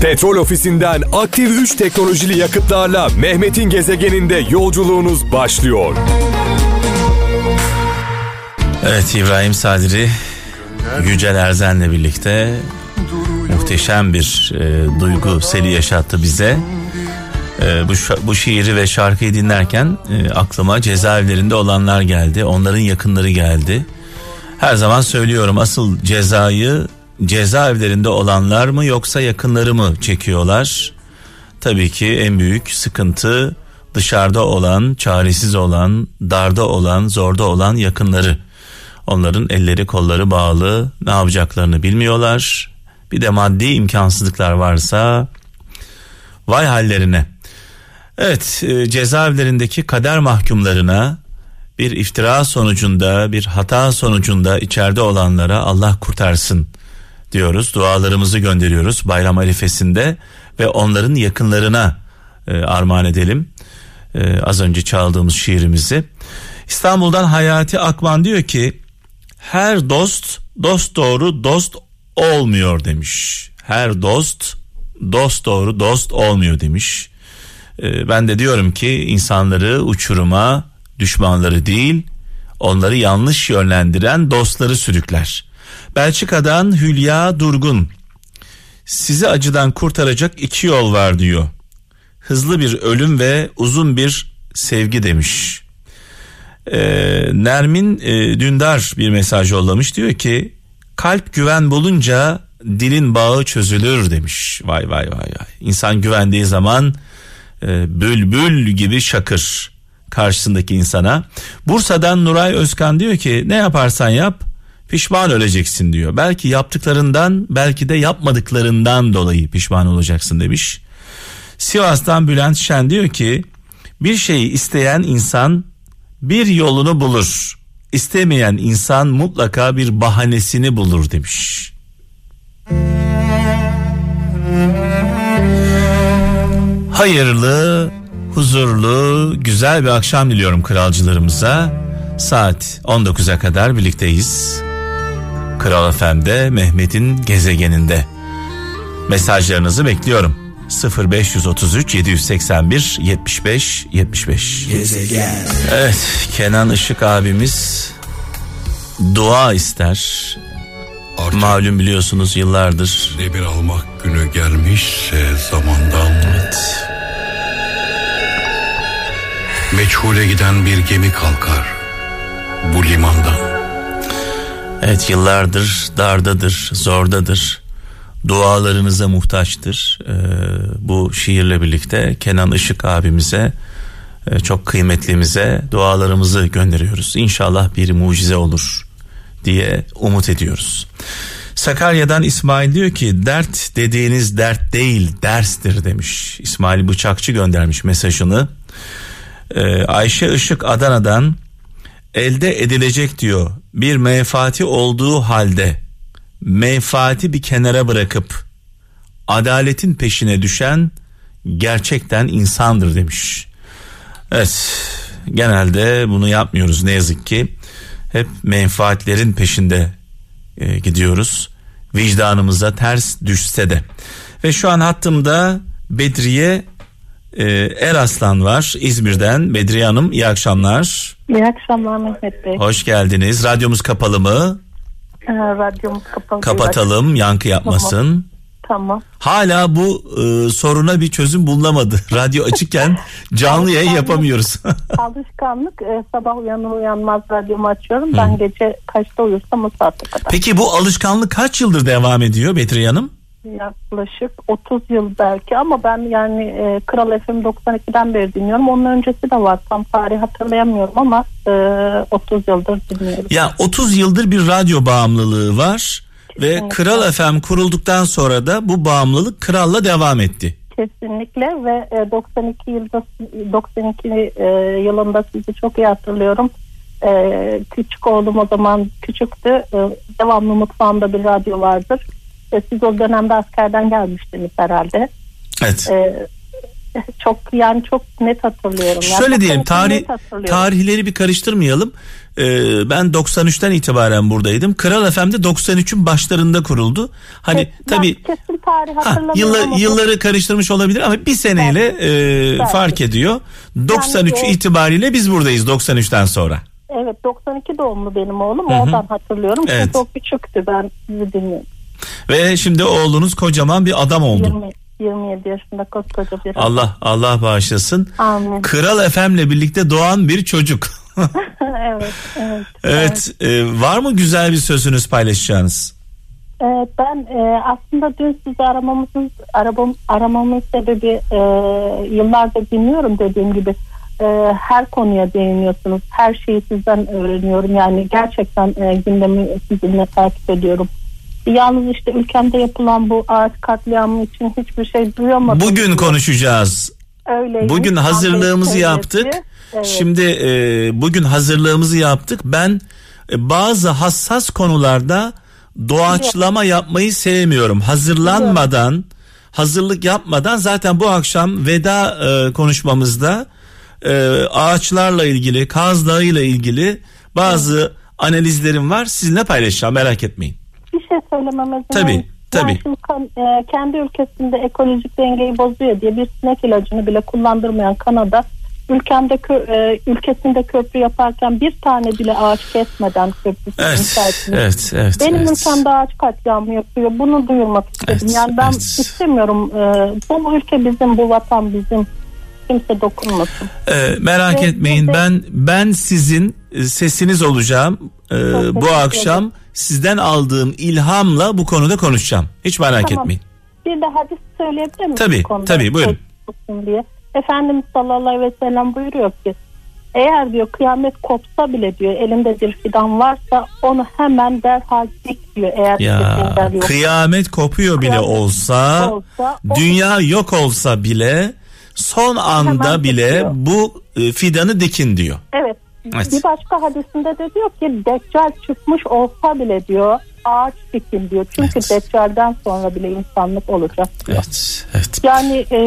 Petrol ofisinden aktif 3 teknolojili yakıtlarla Mehmet'in gezegeninde yolculuğunuz başlıyor. Evet İbrahim Sadri Yücel Erzen'le birlikte muhteşem bir e, duygu seli yaşattı bize. E, bu, bu şiiri ve şarkıyı dinlerken e, aklıma cezaevlerinde olanlar geldi. Onların yakınları geldi. Her zaman söylüyorum asıl cezayı cezaevlerinde olanlar mı yoksa yakınları mı çekiyorlar? Tabii ki en büyük sıkıntı dışarıda olan, çaresiz olan, darda olan, zorda olan yakınları. Onların elleri kolları bağlı, ne yapacaklarını bilmiyorlar. Bir de maddi imkansızlıklar varsa vay hallerine. Evet, e, cezaevlerindeki kader mahkumlarına bir iftira sonucunda, bir hata sonucunda içeride olanlara Allah kurtarsın diyoruz. Dualarımızı gönderiyoruz bayram arifesinde ve onların yakınlarına e, armağan edelim. E, az önce çaldığımız şiirimizi. İstanbul'dan Hayati Akman diyor ki her dost dost doğru dost olmuyor demiş. Her dost dost doğru dost olmuyor demiş. E, ben de diyorum ki insanları uçuruma düşmanları değil onları yanlış yönlendiren dostları sürükler. Belçika'dan Hülya Durgun sizi acıdan kurtaracak iki yol var diyor. Hızlı bir ölüm ve uzun bir sevgi demiş. Ee, Nermin e, Dündar bir mesaj yollamış diyor ki kalp güven bulunca dilin bağı çözülür demiş. Vay vay vay vay. İnsan güvendiği zaman e, bülbül gibi şakır karşısındaki insana. Bursa'dan Nuray Özkan diyor ki ne yaparsan yap pişman öleceksin diyor. Belki yaptıklarından belki de yapmadıklarından dolayı pişman olacaksın demiş. Sivas'tan Bülent Şen diyor ki bir şeyi isteyen insan bir yolunu bulur. İstemeyen insan mutlaka bir bahanesini bulur demiş. Hayırlı, huzurlu, güzel bir akşam diliyorum kralcılarımıza. Saat 19'a kadar birlikteyiz. Kral FM'de Mehmet'in gezegeninde. Mesajlarınızı bekliyorum. 0533 781 75 75. Gezegen. Evet, Kenan Işık abimiz dua ister. Artık Malum biliyorsunuz yıllardır. Demir almak günü gelmişse zamandan. Evet. Meçhule giden bir gemi kalkar bu limandan. Evet yıllardır dardadır, zordadır. Dualarınıza muhtaçtır. Ee, bu şiirle birlikte Kenan Işık abimize e, çok kıymetlimize dualarımızı gönderiyoruz. İnşallah bir mucize olur diye umut ediyoruz. Sakarya'dan İsmail diyor ki dert dediğiniz dert değil derstir demiş. İsmail Bıçakçı göndermiş mesajını. Ee, Ayşe Işık Adana'dan elde edilecek diyor. Bir menfaati olduğu halde menfaati bir kenara bırakıp adaletin peşine düşen gerçekten insandır demiş. Evet genelde bunu yapmıyoruz ne yazık ki. Hep menfaatlerin peşinde e, gidiyoruz. Vicdanımıza ters düşse de. Ve şu an hattımda Bedriye e, Eraslan var İzmir'den Bedriye Hanım iyi akşamlar. İyi akşamlar Mehmet Bey. Hoş geldiniz. Radyomuz kapalı mı? Ee, radyomuz kapalı. Kapatalım yankı yapmasın. Tamam. Hala bu e, soruna bir çözüm bulunamadı. Radyo açıkken canlı yayın yapamıyoruz. alışkanlık e, sabah uyanır uyanmaz radyomu açıyorum. Ben Hı. gece kaçta uyursam o saate kadar. Peki bu alışkanlık kaç yıldır devam ediyor Betri Hanım? Yaklaşık 30 yıl belki ama ben yani e, Kral FM 92'den beri dinliyorum. Onun öncesi de var. Tam tarih hatırlayamıyorum ama e, 30 yıldır dinliyorum. Ya 30 yıldır bir radyo bağımlılığı var Kesinlikle. ve Kral FM kurulduktan sonra da bu bağımlılık Kral'la devam etti. Kesinlikle ve e, 92 yılda 92 e, yılında sizi çok iyi hatırlıyorum. E, küçük oğlum o zaman küçüktü. E, devamlı mutfağımda bir radyo vardır siz o dönemde askerden gelmiştiniz herhalde. Evet. Ee, çok yani çok net hatırlıyorum. Yani Şöyle çok diyelim tarih tarihleri bir karıştırmayalım. Ee, ben 93'ten itibaren buradaydım. Kral FM'de 93'ün başlarında kuruldu. Hani Kes- tabii kesin tarih ha, yılla- yılları karıştırmış olabilir ama bir seneyle e, fark ediyor. 93 o- itibariyle biz buradayız 93'ten sonra. Evet 92 doğumlu benim oğlum. Oradan hatırlıyorum. Evet. O küçüktü ben sizi dinliyorum. Ve şimdi oğlunuz kocaman bir adam oldu. 20, 27 yaşında koskoca bir. Allah Allah bağışlasın. Amin. Kral FM'le birlikte doğan bir çocuk. evet, evet. evet, e, var mı güzel bir sözünüz paylaşacağınız? Evet, ben e, aslında dün sizi aramamızın arabam, aramamın sebebi e, yıllardır dinliyorum dediğim gibi e, her konuya değiniyorsunuz. Her şeyi sizden öğreniyorum. Yani gerçekten e, gündemi sizinle takip ediyorum. Yalnız işte ülkemde yapılan bu ağaç katliamı için hiçbir şey duyamadım. Bugün konuşacağız. Öyleymiş. Bugün hazırlığımızı yaptık. Evet. Şimdi e, bugün hazırlığımızı yaptık. Ben e, bazı hassas konularda doğaçlama yapmayı sevmiyorum. Hazırlanmadan, hazırlık yapmadan zaten bu akşam veda e, konuşmamızda e, ağaçlarla ilgili, Kaz Dağı ile ilgili bazı analizlerim var. Sizinle paylaşacağım merak etmeyin. Bir şey söylemem izin Tabii, tabii. Yani şimdi e, kendi ülkesinde ekolojik dengeyi bozuyor diye bir sinek ilacını bile kullandırmayan Kanada ülkemde e, ülkesinde köprü yaparken bir tane bile ağaç kesmeden köprüsü Evet, evet, evet. Benim evet. ülkemde ağaç katliamı yapıyor. Bunu duyurmak istedim. Evet, yani ben evet. istemiyorum. E, bu ülke bizim, bu vatan bizim. Kimse dokunmasın. Ee, merak Ve- etmeyin ben ben sizin e, sesiniz olacağım teşekkür bu ederim. Sizden aldığım ilhamla bu konuda konuşacağım hiç merak Tamam. etmeyin Bir de hadis söyleyebilir miyim? Tabii, bu konuda? tabii, buyurun. Diye. Efendimiz sallallahu aleyhi ve sellem buyuruyor ki eğer diyor kıyamet kopsa bile diyor elinde bir fidan varsa onu hemen derhal dik diyor. Eğer ya kıyamet kopuyor bile Kıyamet olsa, olsa dünya yok olsa bile son anda bile dikiyor. bu e, fidanı dikin diyor Evet. Evet. Bir başka hadisinde de diyor ki Deccal çıkmış olsa bile diyor ağaç dikin diyor. Çünkü Evet. Deccal'den sonra bile insanlık olacak diyor. evet evet Yani e,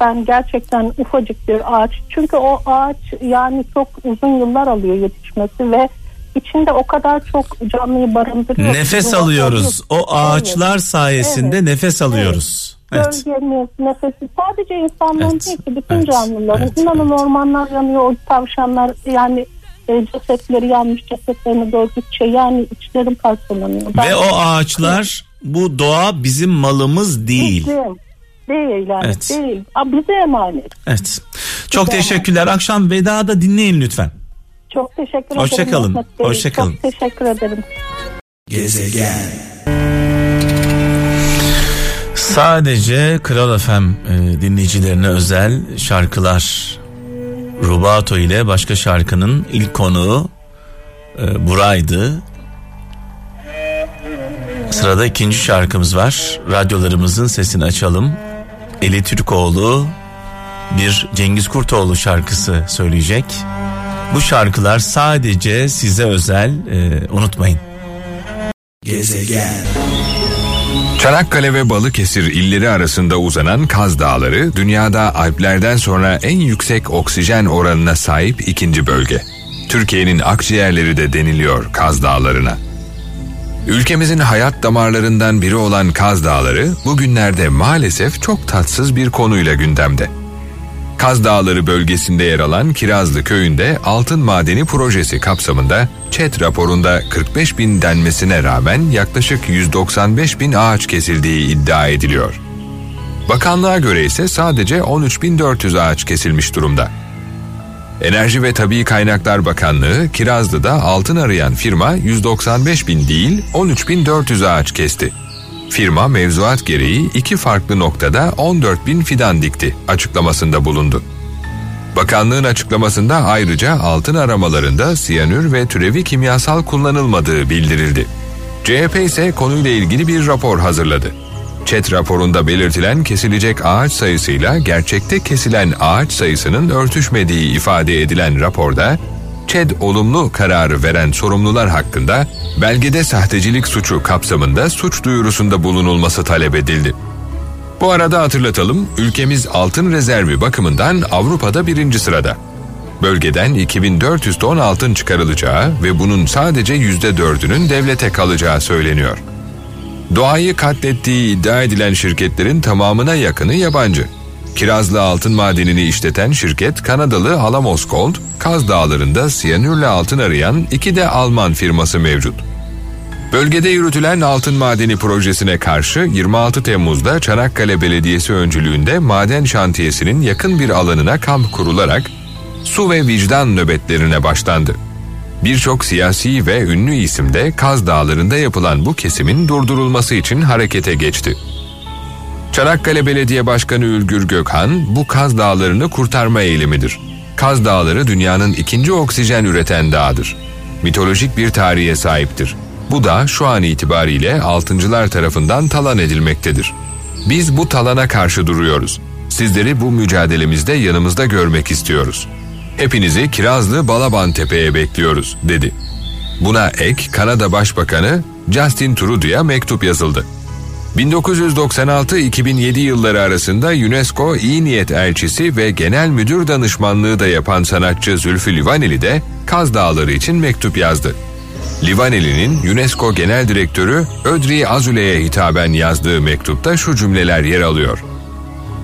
ben gerçekten ufacık bir ağaç. Çünkü o ağaç yani çok uzun yıllar alıyor yetişmesi ve içinde o kadar çok canlıyı barındırıyor. nefes alıyoruz o Evet. ağaçlar sayesinde Evet. nefes alıyoruz evet Gölgemiz, nefesi sadece insanlığın Evet, değil ki bütün evet, canlıların. evet, İnanın ormanlar yanıyor, o tavşanlar yani e, cesetleri yanmış cesetlerini gördükçe yani içlerim parçalanıyor. Ben- ve o ağaçlar bu doğa bizim malımız değil Bizim. Değil yani Evet. değil. Aa, bize emanet. Evet. Çok Güzel. teşekkürler. Akşam vedada dinleyin lütfen. Çok teşekkür ederim. Hoşça kalın, Mehmet Bey. hoşça kalın. Çok teşekkür ederim. Sadece Kral FM e, dinleyicilerine özel şarkılar. Rubato ile başka şarkının ilk konuğu e, Buray'dı. Sırada ikinci şarkımız var. Radyolarımızın sesini açalım. Eli Türkoğlu bir Cengiz Kurtoğlu şarkısı söyleyecek. Bu şarkılar sadece size özel. e, unutmayın. Çanakkale ve Balıkesir illeri arasında uzanan Kaz Dağları dünyada Alplerden sonra en yüksek oksijen oranına sahip ikinci bölge. Türkiye'nin akciğerleri de deniliyor Kaz Dağları'na. Ülkemizin hayat damarlarından biri olan Kaz Dağları bugünlerde maalesef çok tatsız bir konuyla gündemde. Kaz Dağları bölgesinde yer alan Kirazlı köyünde altın madeni projesi kapsamında ÇED raporunda 45 bin denmesine rağmen yaklaşık 195 bin ağaç kesildiği iddia ediliyor. Bakanlığa göre ise sadece 13.400 ağaç kesilmiş durumda. Enerji ve Tabi Kaynaklar Bakanlığı Kirazlı'da altın arayan firma 195 bin değil 13.400 ağaç kesti. Firma mevzuat gereği iki farklı noktada 14 bin fidan dikti açıklamasında bulundu. Bakanlığın açıklamasında ayrıca altın aramalarında siyanür ve türevi kimyasal kullanılmadığı bildirildi. CHP ise konuyla ilgili bir rapor hazırladı. ÇED raporunda belirtilen kesilecek ağaç sayısıyla gerçekte kesilen ağaç sayısının örtüşmediği ifade edilen raporda ÇED olumlu kararı veren sorumlular hakkında belgede sahtecilik suçu kapsamında suç duyurusunda bulunulması talep edildi. Bu arada hatırlatalım, ülkemiz altın rezervi bakımından Avrupa'da birinci sırada. Bölgeden 2400 ton altın çıkarılacağı ve bunun sadece %4'ünün devlete kalacağı söyleniyor. Doğayı katlettiği iddia edilen şirketlerin tamamına yakını yabancı. Kirazlı altın madenini işleten şirket Kanadalı Alamos Gold, Kaz Dağları'nda siyanürle altın arayan iki de Alman firması mevcut. Bölgede yürütülen altın madeni projesine karşı 26 Temmuz'da Çanakkale Belediyesi öncülüğünde maden şantiyesinin yakın bir alanına kamp kurularak su ve vicdan nöbetlerine başlandı. Birçok siyasi ve ünlü isim de Kaz Dağları'nda yapılan bu kesimin durdurulması için harekete geçti. Çanakkale Belediye Başkanı Ülgür Gökhan bu Kaz Dağları'nı kurtarma eğilimidir. Kaz Dağları dünyanın ikinci oksijen üreten dağıdır. Mitolojik bir tarihe sahiptir. Bu da şu an itibariyle altıncılar tarafından talan edilmektedir. Biz bu talana karşı duruyoruz. Sizleri bu mücadelemizde yanımızda görmek istiyoruz. Hepinizi Kirazlı Balaban Tepe'ye bekliyoruz, dedi. Buna ek Kanada Başbakanı Justin Trudeau'ya mektup yazıldı. 1996-2007 yılları arasında UNESCO İyi Niyet Elçisi ve Genel Müdür Danışmanlığı da yapan sanatçı Zülfü Livaneli de Kaz Dağları için mektup yazdı. Livaneli'nin UNESCO Genel Direktörü Ödri Azule'ye hitaben yazdığı mektupta şu cümleler yer alıyor.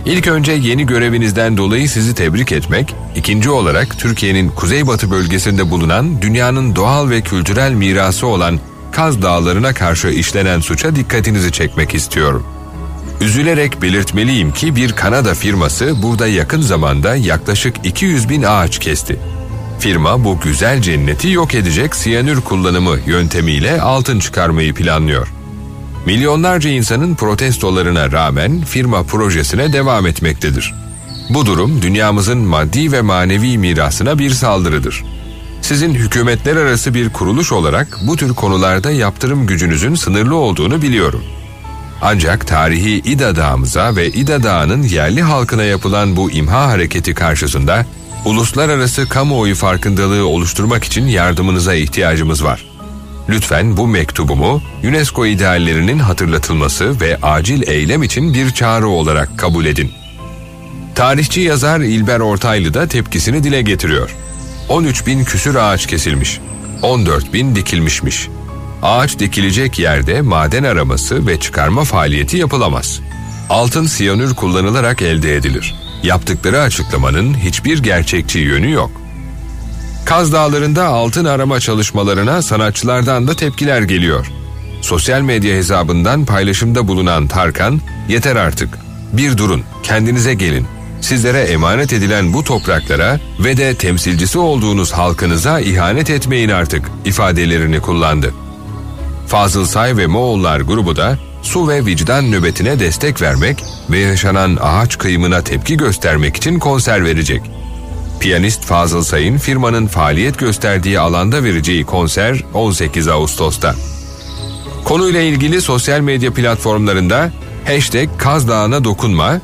İlk önce yeni görevinizden dolayı sizi tebrik etmek, ikinci olarak Türkiye'nin kuzeybatı bölgesinde bulunan dünyanın doğal ve kültürel mirası olan Kaz Dağları'na karşı işlenen suça dikkatinizi çekmek istiyorum. Üzülerek belirtmeliyim ki bir Kanada firması burada yakın zamanda yaklaşık 200 bin ağaç kesti. Firma bu güzel cenneti yok edecek siyanür kullanımı yöntemiyle altın çıkarmayı planlıyor. Milyonlarca insanın protestolarına rağmen firma projesine devam etmektedir. Bu durum dünyamızın maddi ve manevi mirasına bir saldırıdır. Sizin hükümetler arası bir kuruluş olarak bu tür konularda yaptırım gücünüzün sınırlı olduğunu biliyorum. Ancak tarihi İda Dağımıza ve İda Dağı'nın yerli halkına yapılan bu imha hareketi karşısında uluslararası kamuoyu farkındalığı oluşturmak için yardımınıza ihtiyacımız var. Lütfen bu mektubumu UNESCO ideallerinin hatırlatılması ve acil eylem için bir çağrı olarak kabul edin. Tarihçi yazar İlber Ortaylı da tepkisini dile getiriyor. 13 bin küsür ağaç kesilmiş, 14 bin dikilmişmiş. Ağaç dikilecek yerde maden araması ve çıkarma faaliyeti yapılamaz. Altın siyanür kullanılarak elde edilir. Yaptıkları açıklamanın hiçbir gerçekçi yönü yok. Kaz Dağları'nda altın arama çalışmalarına sanatçılardan da tepkiler geliyor. Sosyal medya hesabından paylaşımda bulunan Tarkan, yeter artık, bir durun, kendinize gelin, sizlere emanet edilen bu topraklara ve de temsilcisi olduğunuz halkınıza ihanet etmeyin artık ifadelerini kullandı. Fazıl Say ve Moğollar grubu da su ve vicdan nöbetine destek vermek ve yaşanan ağaç kıyımına tepki göstermek için konser verecek. Piyanist Fazıl Say'ın firmanın faaliyet gösterdiği alanda vereceği konser 18 Ağustos'ta. Konuyla ilgili sosyal medya platformlarında hashtag Kaz dokunma,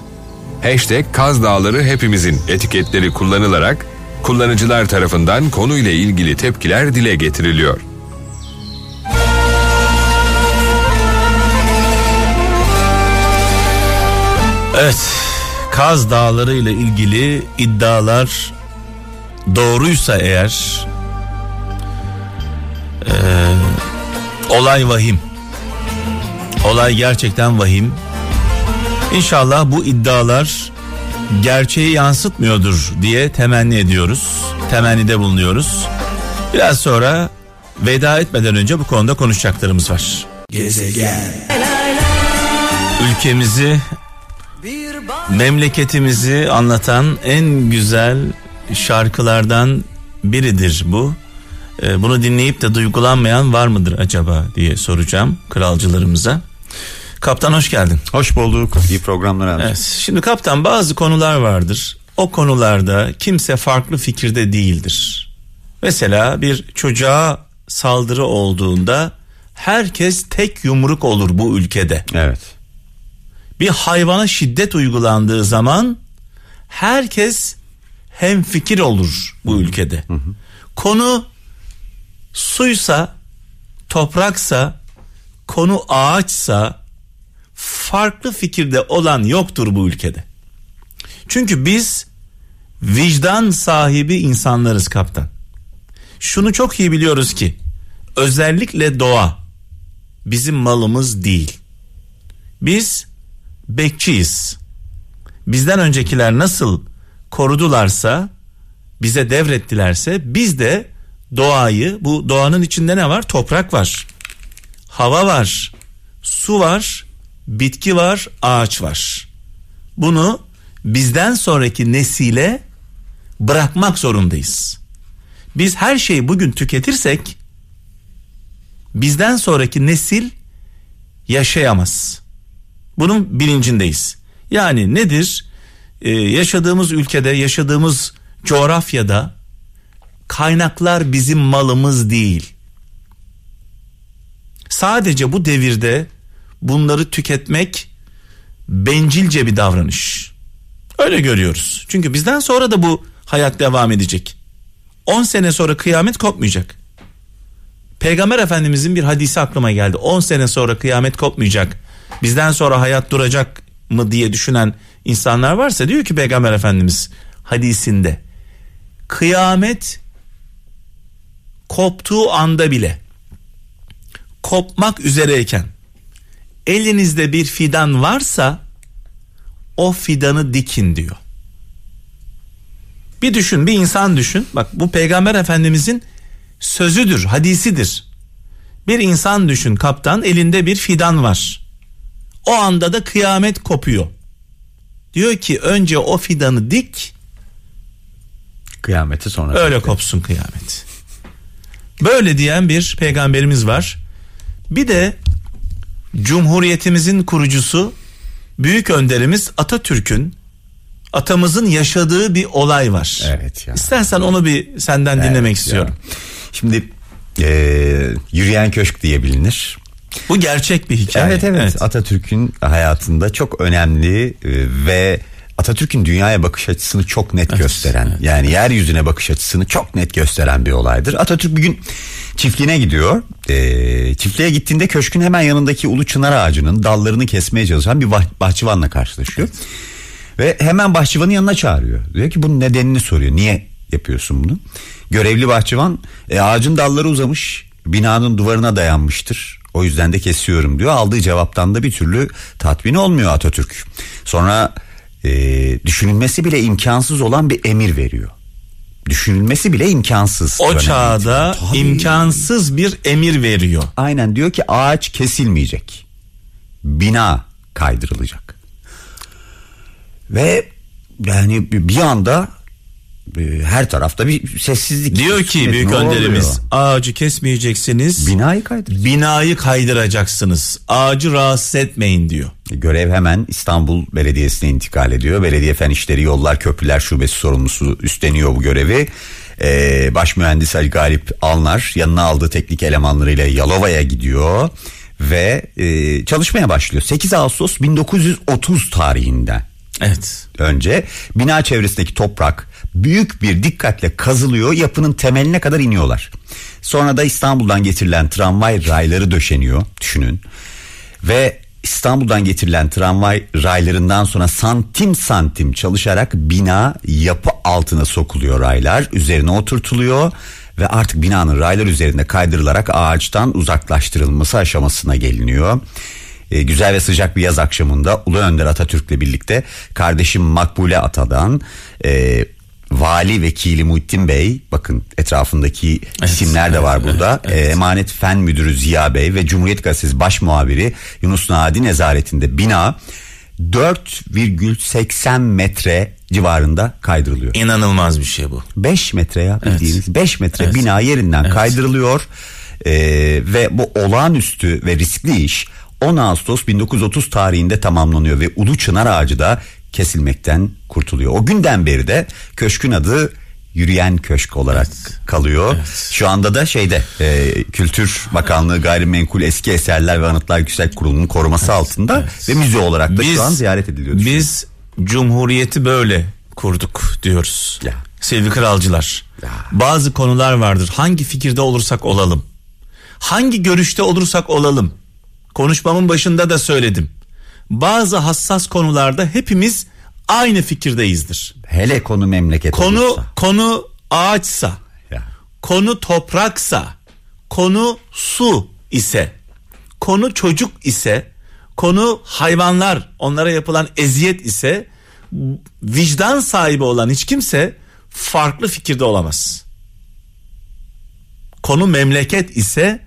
hashtag Kaz Dağları hepimizin etiketleri kullanılarak kullanıcılar tarafından konuyla ilgili tepkiler dile getiriliyor. Evet, Kaz Dağları ile ilgili iddialar doğruysa eğer e, olay vahim. Olay gerçekten vahim. İnşallah bu iddialar gerçeği yansıtmıyordur diye temenni ediyoruz. Temennide bulunuyoruz. Biraz sonra veda etmeden önce bu konuda konuşacaklarımız var. Gezegen. Ülkemizi memleketimizi anlatan en güzel şarkılardan biridir bu. Ee, bunu dinleyip de duygulanmayan var mıdır acaba diye soracağım kralcılarımıza. Kaptan hoş geldin. Hoş bulduk. İyi programlar abi. Evet, şimdi kaptan bazı konular vardır. O konularda kimse farklı fikirde değildir. Mesela bir çocuğa saldırı olduğunda herkes tek yumruk olur bu ülkede. Evet. Bir hayvana şiddet uygulandığı zaman herkes hem fikir olur bu ülkede. Konu suysa, topraksa, konu ağaçsa, farklı fikirde olan yoktur bu ülkede. Çünkü biz vicdan sahibi insanlarız kaptan. Şunu çok iyi biliyoruz ki özellikle doğa bizim malımız değil. Biz bekçiyiz. Bizden öncekiler nasıl korudularsa, bize devrettilerse biz de doğayı, bu doğanın içinde ne var? Toprak var. Hava var. Su var. Bitki var, ağaç var. Bunu bizden sonraki nesile bırakmak zorundayız. Biz her şeyi bugün tüketirsek bizden sonraki nesil yaşayamaz. Bunun bilincindeyiz. Yani nedir? Ee, yaşadığımız ülkede, yaşadığımız coğrafyada kaynaklar bizim malımız değil. Sadece bu devirde bunları tüketmek bencilce bir davranış. Öyle görüyoruz. Çünkü bizden sonra da bu hayat devam edecek. 10 sene sonra kıyamet kopmayacak. Peygamber Efendimizin bir hadisi aklıma geldi. 10 sene sonra kıyamet kopmayacak. Bizden sonra hayat duracak mı diye düşünen insanlar varsa diyor ki Peygamber Efendimiz hadisinde kıyamet koptuğu anda bile kopmak üzereyken elinizde bir fidan varsa o fidanı dikin diyor. Bir düşün bir insan düşün bak bu peygamber efendimizin sözüdür hadisidir. Bir insan düşün kaptan elinde bir fidan var. O anda da kıyamet kopuyor. Diyor ki önce o fidanı dik Kıyameti sonra. öyle kopsun kıyamet. Böyle diyen bir peygamberimiz var. Bir de Cumhuriyetimizin kurucusu büyük önderimiz Atatürk'ün atamızın yaşadığı bir olay var. Evet ya. İstersen onu bir senden Evet dinlemek ya. istiyorum. Şimdi e, yürüyen köşk diye bilinir. Bu gerçek bir hikaye. Evet, evet Atatürk'ün hayatında çok önemli e, ve Atatürk'ün dünyaya bakış açısını çok net gösteren yani yeryüzüne bakış açısını çok net gösteren bir olaydır. Atatürk bir gün çiftliğine gidiyor. E, çiftliğe gittiğinde köşkün hemen yanındaki ulu çınar ağacının dallarını kesmeye çalışan bir bah- bahçıvanla karşılaşıyor. Ve hemen bahçıvanın yanına çağırıyor. Diyor ki bunun nedenini soruyor. Niye yapıyorsun bunu? Görevli bahçıvan e, ağacın dalları uzamış binanın duvarına dayanmıştır. O yüzden de kesiyorum diyor. Aldığı cevaptan da bir türlü tatmin olmuyor Atatürk. Sonra e, düşünülmesi bile imkansız olan bir emir veriyor. Düşünülmesi bile imkansız. O çağda. Tabii. imkansız bir emir veriyor. Aynen diyor ki ağaç kesilmeyecek. Bina kaydırılacak. Ve yani bir anda her tarafta bir sessizlik. Diyor ki Ne büyük oluyor? önderimiz ağacı kesmeyeceksiniz. binayı kaydıracak. binayı kaydıracaksınız. Ağacı rahatsız etmeyin diyor. Görev hemen İstanbul Belediyesi'ne intikal ediyor. Belediye Fen İşleri Yollar Köprüler Şubesi sorumlusu üstleniyor bu görevi. Ee, baş mühendis Ali Galip Alnar yanına aldığı teknik elemanlarıyla Yalova'ya gidiyor ve e, çalışmaya başlıyor. 8 Ağustos 1930 tarihinde Evet. önce bina çevresindeki toprak büyük bir dikkatle kazılıyor yapının temeline kadar iniyorlar. Sonra da İstanbul'dan getirilen tramvay rayları döşeniyor düşünün ve İstanbul'dan getirilen tramvay raylarından sonra santim santim çalışarak bina yapı altına sokuluyor raylar üzerine oturtuluyor ve artık binanın raylar üzerinde kaydırılarak ağaçtan uzaklaştırılması aşamasına geliniyor. E, güzel ve sıcak bir yaz akşamında Ulu Önder Atatürk'le birlikte kardeşim Makbule Ata'dan e, Vali Vekili Muhittin Bey bakın etrafındaki isimler de var burada. E, Emanet Fen Müdürü Ziya Bey ve Cumhuriyet Gazetesi Baş Muhabiri Yunus Nadi nezaretinde bina 4,80 metre civarında kaydırılıyor. İnanılmaz bir şey bu. 5 metre ya bildiğiniz 5 metre Evet. bina yerinden Evet. kaydırılıyor Ee, ve bu olağanüstü ve riskli iş 10 Ağustos 1930 tarihinde tamamlanıyor ve Ulu Çınar Ağacı da kesilmekten kurtuluyor. O günden beri de köşkün adı Yürüyen Köşk olarak kalıyor. Şu anda da şeyde e, Kültür Bakanlığı Gayrimenkul Eski Eserler ve Anıtlar Yüksek Kurulu'nun koruması altında ve müze olarak da şu an ziyaret ediliyor. Biz Cumhuriyeti böyle kurduk diyoruz. Ya. Sevgili kralcılar. Ya. Bazı konular vardır. Hangi fikirde olursak olalım. Hangi görüşte olursak olalım. Konuşmamın başında da söyledim. Bazı hassas konularda hepimiz aynı fikirdeyizdir. Hele konu memleket Konu olursa. konu ağaçsa, Ya. konu topraksa, konu su ise, konu çocuk ise, konu hayvanlar, onlara yapılan eziyet ise vicdan sahibi olan hiç kimse farklı fikirde olamaz. Konu memleket ise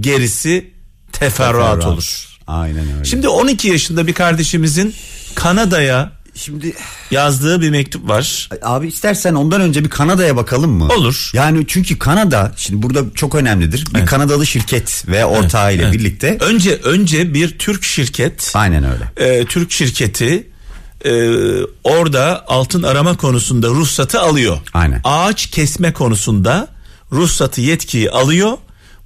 gerisi teferruat Ferhat. olur. Aynen öyle. Şimdi 12 yaşında bir kardeşimizin Kanada'ya Şimdi yazdığı bir mektup var. abi istersen ondan önce bir Kanada'ya bakalım mı? Olur. Yani çünkü Kanada şimdi burada çok önemlidir. Bir Kanadalı şirket ve ortağıyla Evet. birlikte. Önce önce bir Türk şirket, Aynen öyle. e, Türk şirketi e, orada altın arama konusunda ruhsatı alıyor. Aynen. Ağaç kesme konusunda ruhsatı yetkiyi alıyor.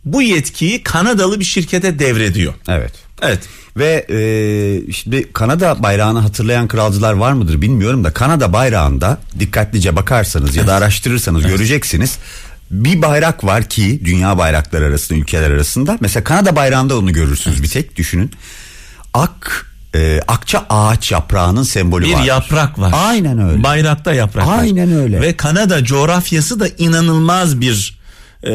Bu yetkiyi Kanadalı bir şirkete devrediyor. Evet. Evet. Ve e, şimdi Kanada bayrağını hatırlayan kralcılar var mıdır bilmiyorum da Kanada bayrağında dikkatlice bakarsanız ya da araştırırsanız göreceksiniz. Bir bayrak var ki dünya bayrakları arasında ülkeler arasında mesela Kanada bayrağında onu görürsünüz bir tek düşünün. Ak e, akça ağaç yaprağının sembolü Bir var. yaprak var. Aynen öyle. Bayrakta yaprak var. Aynen öyle. Ve Kanada coğrafyası da inanılmaz bir e,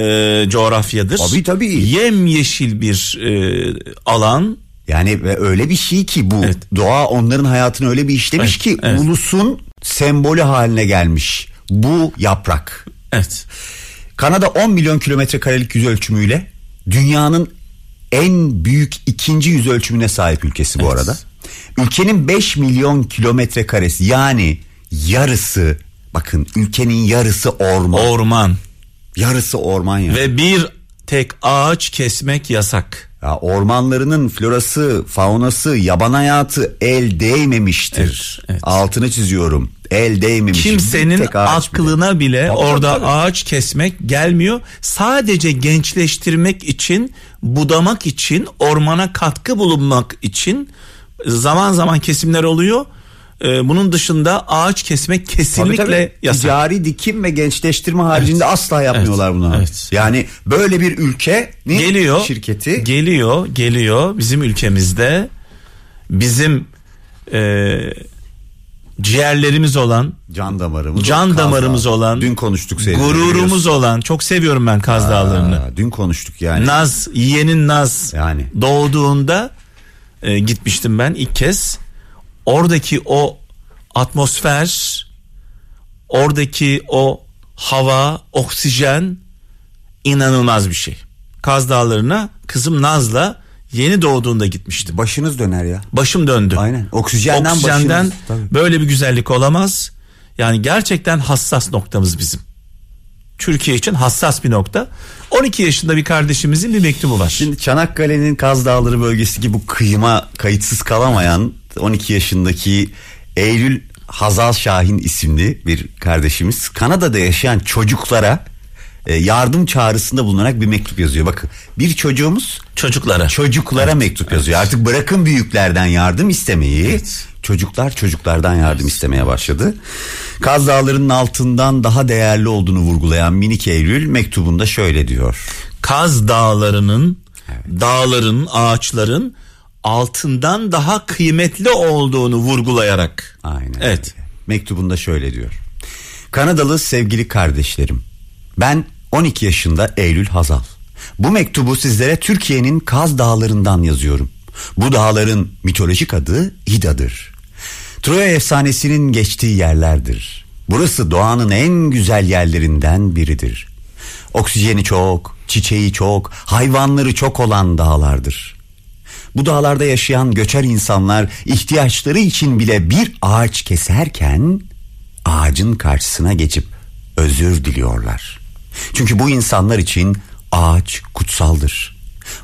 coğrafyadır. Tabii, tabii. Yemyeşil bir e, alan. Yani ve öyle bir şey ki bu Evet. doğa onların hayatını öyle bir işlemiş Evet, ki evet. ulusun sembolü haline gelmiş. Bu yaprak. Evet. Kanada 10 milyon kilometre karelik yüz ölçümüyle dünyanın en büyük ikinci yüz ölçümüne sahip ülkesi bu Evet. arada. Ülkenin 5 milyon kilometre karesi yani yarısı bakın ülkenin yarısı orman. Orman. Yarısı orman ya. Ve bir tek ağaç kesmek yasak. ya. Ormanlarının florası, faunası, yaban hayatı el değmemiştir. Evet, evet. Altını çiziyorum. El değmemiş. Kimsenin ağaç bile. aklına bile Tabii, orada tabii. ağaç kesmek gelmiyor. Sadece gençleştirmek için, budamak için, ormana katkı bulunmak için zaman zaman kesimler oluyor. Ee, bunun dışında ağaç kesmek Tabii, kesinlikle tabii. yasak. Ticari dikim ve gençleştirme haricinde asla yapmıyorlar Evet. bunu. Evet. Yani böyle bir ülke geliyor şirketi geliyor geliyor bizim ülkemizde bizim e, ciğerlerimiz olan can damarımız, can Kaz damarımız Dağı. olan Dün konuştuk seni. gururumuz olan çok seviyorum ben Kaz Dağları'nı Dün konuştuk yani. Naz yeğenin Naz Yani. doğduğunda e, gitmiştim ben ilk kez oradaki o atmosfer oradaki o hava oksijen inanılmaz bir şey Kaz Dağları'na kızım Naz'la yeni doğduğunda gitmiştim Başınız döner ya. başım döndü Aynen. Oksijenden, oksijenden başınız. Böyle bir güzellik olamaz. Yani gerçekten hassas noktamız bizim. Türkiye için hassas bir nokta. 12 yaşında bir kardeşimizin bir mektubu var. Şimdi Çanakkale'nin Kaz Dağları bölgesindeki bu kıyıma kayıtsız kalamayan 12 yaşındaki Eylül Hazal Şahin isimli bir kardeşimiz Kanada'da yaşayan çocuklara e, yardım çağrısında bulunarak bir mektup yazıyor. Bakın bir çocuğumuz çocuklara. çocuklara mektup yazıyor. Artık bırakın büyüklerden yardım istemeyi. Evet. Çocuklar çocuklardan yardım istemeye başladı. Kaz Dağları'nın altından daha değerli olduğunu vurgulayan minik Eylül mektubunda şöyle diyor. Kaz dağlarının, dağların, ağaçların altından daha kıymetli olduğunu vurgulayarak. Aynen. Evet. öyle. Mektubunda şöyle diyor. Kanadalı sevgili kardeşlerim. Ben 12 yaşında Eylül Hazal. Bu mektubu sizlere Türkiye'nin Kaz Dağları'ndan yazıyorum. Bu dağların mitolojik adı İda'dır. Troya efsanesinin geçtiği yerlerdir. Burası doğanın en güzel yerlerinden biridir. Oksijeni çok, çiçeği çok, hayvanları çok olan dağlardır. Bu dağlarda yaşayan göçer insanlar ihtiyaçları için bile bir ağaç keserken ağacın karşısına geçip özür diliyorlar. Çünkü bu insanlar için ağaç kutsaldır.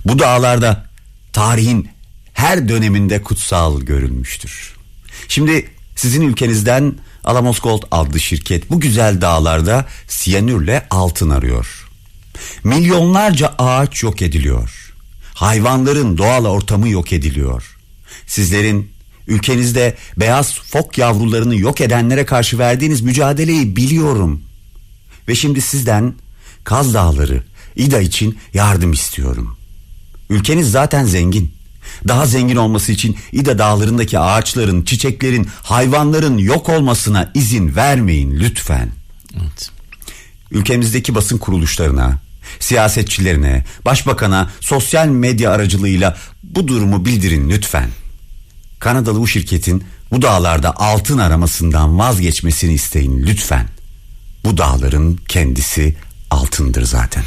Bu dağlarda tarihin her döneminde kutsal görülmüştür. Şimdi sizin ülkenizden Alamos Gold adlı şirket bu güzel dağlarda siyanürle altın arıyor. Milyonlarca ağaç yok ediliyor. Hayvanların doğal ortamı yok ediliyor. Sizlerin ülkenizde beyaz fok yavrularını yok edenlere karşı verdiğiniz mücadeleyi biliyorum. Ve şimdi sizden Kaz Dağları, İDA için yardım istiyorum. Ülkeniz zaten zengin. Daha zengin olması için İda dağlarındaki ağaçların, çiçeklerin, hayvanların yok olmasına izin vermeyin lütfen. Evet. Ülkemizdeki basın kuruluşlarına, siyasetçilerine, başbakana sosyal medya aracılığıyla bu durumu bildirin lütfen. Kanadalı bu şirketin bu dağlarda altın aramasından vazgeçmesini isteyin lütfen. Bu dağların kendisi altındır zaten.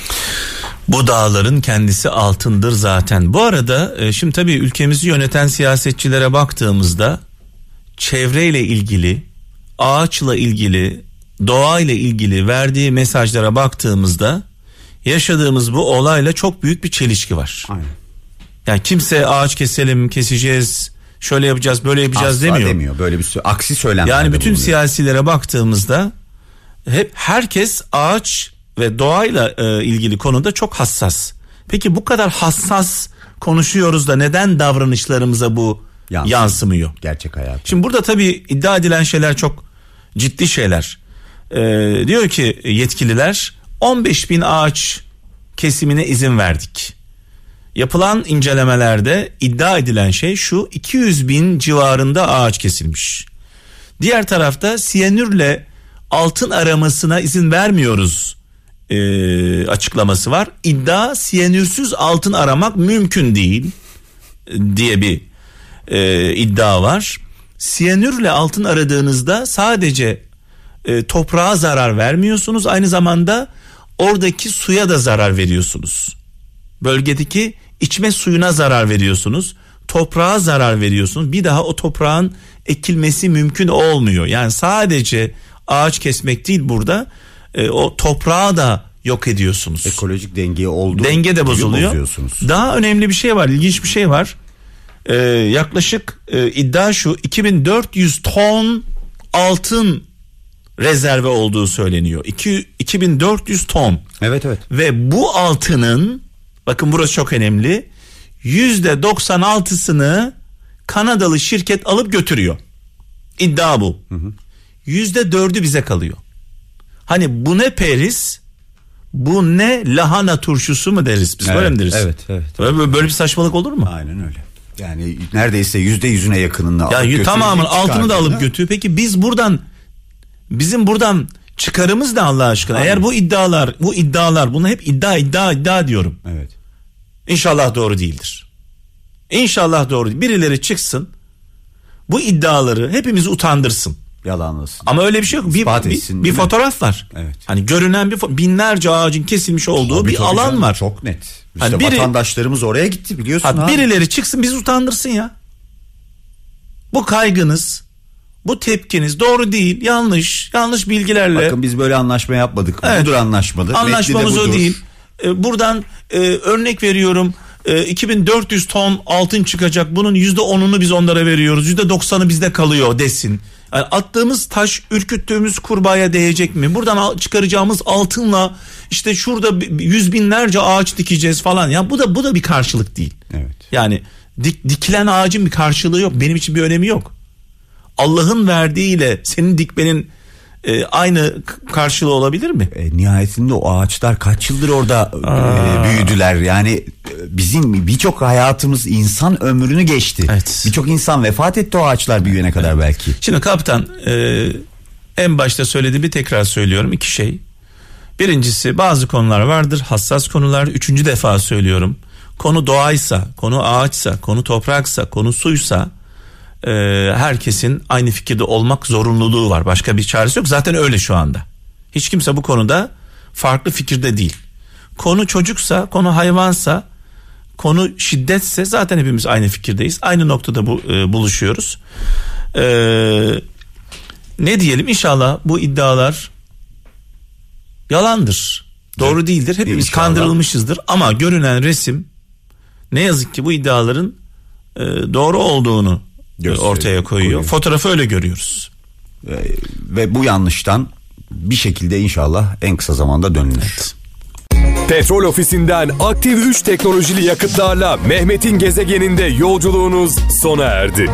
Bu dağların kendisi altındır zaten. Bu arada e, şimdi tabii ülkemizi yöneten siyasetçilere baktığımızda çevreyle ilgili, ağaçla ilgili, doğayla ilgili verdiği mesajlara baktığımızda yaşadığımız bu olayla çok büyük bir çelişki var. Aynen. Yani kimse ağaç keselim, keseceğiz, şöyle yapacağız, böyle yapacağız Asla demiyor. demiyor. Böyle bir aksi söylemler Yani bütün bulunuyor. siyasilere baktığımızda hep herkes ağaç ve doğayla e, ilgili konuda çok hassas. Peki bu kadar hassas konuşuyoruz da neden davranışlarımıza bu Yansımıyor. yansımıyor? gerçek hayat. Şimdi burada tabii iddia edilen şeyler çok ciddi şeyler. Ee, diyor ki yetkililer 15 bin ağaç kesimine izin verdik. Yapılan incelemelerde iddia edilen şey şu 200 bin civarında ağaç kesilmiş. Diğer tarafta siyanürle altın aramasına izin vermiyoruz e, açıklaması var. İddia siyanürsüz altın aramak mümkün değil e, diye bir e, iddia var. Siyanürle altın aradığınızda sadece e, toprağa zarar vermiyorsunuz aynı zamanda oradaki suya da zarar veriyorsunuz. Bölgedeki içme suyuna zarar veriyorsunuz. Toprağa zarar veriyorsunuz. Bir daha o toprağın ekilmesi mümkün olmuyor. Yani sadece ağaç kesmek değil burada e, o toprağı da yok ediyorsunuz. Ekolojik denge olduğu Denge de bozuluyor. Daha önemli bir şey var, ilginç bir şey var. Ee, yaklaşık e, iddia şu 2400 ton altın rezerve olduğu söyleniyor. İki, 2400 ton Evet evet. ve bu altının bakın burası çok önemli yüzde 96'sını Kanadalı şirket alıp götürüyor. İddia bu. Yüzde dördü bize kalıyor. Hani bu ne peris bu ne lahana turşusu mu deriz biz böyle Evet, mi deriz? evet, evet. Böyle, böyle bir saçmalık olur mu? Aynen öyle. Yani neredeyse yüzde yüzüne yakınını Ya alıp götürecek, tamamın altını da alıp götürüyor. Peki biz buradan bizim buradan çıkarımız ne Allah aşkına? Aynen. Eğer bu iddialar, bu iddialar, bunu hep iddia iddia iddia diyorum. Evet. İnşallah doğru değildir. İnşallah doğru değil. Birileri çıksın bu iddiaları hepimizi utandırsın. Yalanlasın. Ama öyle bir şey yok. Bir, İspat bir, etsin, bir mi? fotoğraf var. Evet. Hani görünen bir binlerce ağacın kesilmiş olduğu Tabii, bir tabii alan canım, var. Çok net. İşte Hani biri- vatandaşlarımız oraya gitti biliyorsun Ha, abi. birileri çıksın bizi utandırsın ya. Bu kaygınız, bu tepkiniz doğru değil, yanlış, yanlış bilgilerle. Bakın biz böyle anlaşma yapmadık. Evet. Budur anlaşmadır. Anlaşmamız de o değil. Ee, buradan e, örnek veriyorum. E, 2400 ton altın çıkacak. Bunun yüzde onunu biz onlara veriyoruz. Yüzde doksanı bizde kalıyor desin. Yani attığımız taş ürküttüğümüz kurbağaya değecek mi? Buradan çıkaracağımız altınla işte şurada yüz binlerce ağaç dikeceğiz falan. Ya bu da bu da bir karşılık değil. Evet. Yani dik, dikilen ağacın bir karşılığı yok. Benim için bir önemi yok. Allah'ın verdiğiyle senin dikmenin e, aynı karşılığı olabilir mi? E, nihayetinde o ağaçlar kaç yıldır orada e, büyüdüler. Yani e, bizim birçok hayatımız insan ömrünü geçti. Evet. Birçok insan vefat etti o ağaçlar büyüyene kadar belki. Şimdi kaptan e, en başta söylediğimi tekrar söylüyorum iki şey. Birincisi bazı konular vardır hassas konular. Üçüncü defa söylüyorum. Konu doğaysa, konu ağaçsa, konu topraksa, konu suysa e, herkesin aynı fikirde olmak zorunluluğu var. Başka bir çaresi yok. Zaten öyle şu anda. Hiç kimse bu konuda farklı fikirde değil. Konu çocuksa, konu hayvansa, konu şiddetse zaten hepimiz aynı fikirdeyiz. Aynı noktada bu e, buluşuyoruz. E, ne diyelim inşallah bu iddialar yalandır. Doğru değildir. Hepimiz İnşallah. kandırılmışızdır ama görünen resim ne yazık ki bu iddiaların e, doğru olduğunu Gösteriyor, ortaya koyuyor. koyuyor. Fotoğrafı öyle görüyoruz. E, ve bu yanlıştan bir şekilde inşallah en kısa zamanda dönülür. Petrol ofisinden aktif 3 teknolojili yakıtlarla Mehmet'in gezegeninde yolculuğunuz sona erdi.